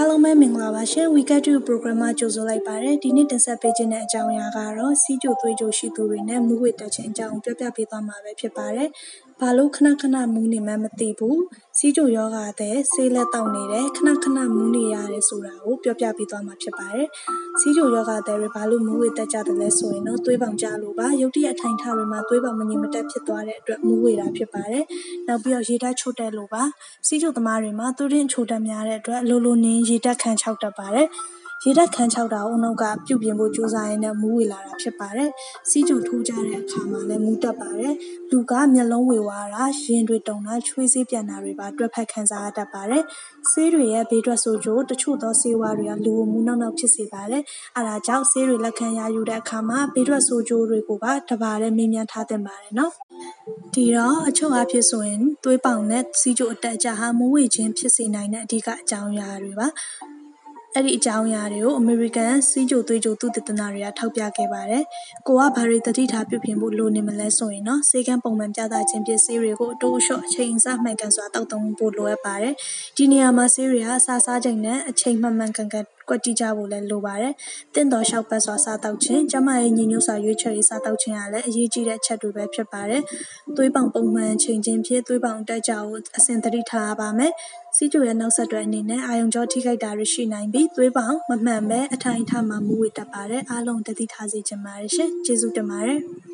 အားလုံးပဲမင်္ဂလာပါရှင် Weekend to Program မှာကြိုဆိုလိုက်ပါတယ်ဒီနေ့တင်ဆက်ပေးခြင်းတဲ့အကြောင်းအရာကတော့စီးကြိုသွေးကြိုရှိသူတွေနဲ့မူဝေတက်ခြင်းအကြောင်းပြောပြပေးသွားမှာပဲဖြစ်ပါတယ်ဘာလို့ခဏခဏမူးနေမှမသိဘူးစီးကြိုယောဂတဲ့ဆေးလက်တောက်နေတယ်ခဏခဏမူးနေရတယ်ဆိုတာကိုပြောပြပေးသွားမှာဖြစ်ပါတယ်စီးကြိုယောဂတဲ့တွေဘာလို့မူးဝေတက်ကြတယ်လဲဆိုရင်တော့သွေးပေါင်ကြလို့ပါရုတ်တရက်အထိုင်ထားတွေမှာသွေးပေါင်မငြိမ်မသက်ဖြစ်သွားတဲ့အတွက်မူးဝေတာဖြစ်ပါတယ်နောက်ပြီးတော့ရေဓာတ်ချို့တက်လို့ပါစီးကြိုသမားတွေမှာသွေးရင်းချို့တက်များတဲ့အတွက်လိုလိုနင်းရေဓာတ်ခံချောက်တတ်ပါတယ် ရေဓာတ်ခန်းချောက်တာကိုအုံနောက်ကပြုတ်ပြင်ဖို့ကြိုးစားရင်းနဲ့ မူးဝေလာတာဖြစ်ပါတယ်။စီးကြိုထိုးကြတဲ့အခါမှာလည်း မူးတက်ပါတယ်။လူက မျက်လုံးဝေဝါးတာ၊ရင်တွေတုန်တာ၊ချွေးစေးပြန်တာတွေပါ တွက်ဖက်ခံစားရတတ်ပါတယ်။ဆေးတွေရဲ့ ဘေးထွက်ဆိုးကျိုး တချို့သောဆေးဝါးတွေက လူကို မူးနောက်နောက်ဖြစ်စေပါတယ်။အဲဒါကြောင့် ဆေးတွေလက်ခံရယူတဲ့အခါမှာ ဘေးထွက်ဆိုးကျိုးတွေကိုပါတပါတည်း မေးမြန်းထားသင့်ပါတယ်နော်။ဒီတော့ အချုပ်အားဖြင့်ဆိုရင် သွေးပေါင်နဲ့စီးကျိုအတက်အကျဟာ မူးဝေခြင်းဖြစ်စေနိုင်တဲ့ အဓိကအကြောင်းအရာတွေပါ အဲ့ဒီအကြောင်းအရာတွေကို အမေရိကန်စီးကြိုသွေးကြိုသုတေသနတွေက ထောက်ပြခဲ့ပါတယ်။ကိုကဘာတွေတတိထားပြုပြင်ဖို့လိုနေမလဲဆိုရင်တော့စေကန်းပုံမှန်ပြသခြင်းပစ္စည်းတွေကိုအတိုးအလျှော့အချိန်အစမှန်ကန်စွာတောက်သုံးဖို့လိုအပ်ပါတယ်။ဒီနေရာမှာဆေးတွေဟာစားစားချိန်နဲ့အချိန်မှန်မှန်ကန်ကန်ကွက်တိကြဖို့လည်းလိုပါတယ်။တင့်တော်လျှောက်ပတ်စွာစားတောက်ခြင်း၊ကျမရဲ့ညီညွတ်စွာရွေးချယ်ရေးစားတောက်ခြင်းကလည်းအရေးကြီးတဲ့အချက်တွေပဲဖြစ်ပါတယ်။သွေးပေါင်ပုံမှန်ချိန်ချင်းဖြင့်သွေးပေါင်တက်ကြကိုအစဉ်တတိထားရပါမယ်။ စီးကျိုရဲ့နောက်ဆက်တွဲအနေနဲ့အာယုံကြောထိခိုက်တာတွေရှိနိုင်ပြီးသွေးပေါင်မမှန်ပဲအထိုင်အထမှာမူးဝေတတ်ပါတယ်။အားလုံးတတိထားစေချင်ပါတယ်ရှင်။ကျေးဇူးတင်ပါတယ်။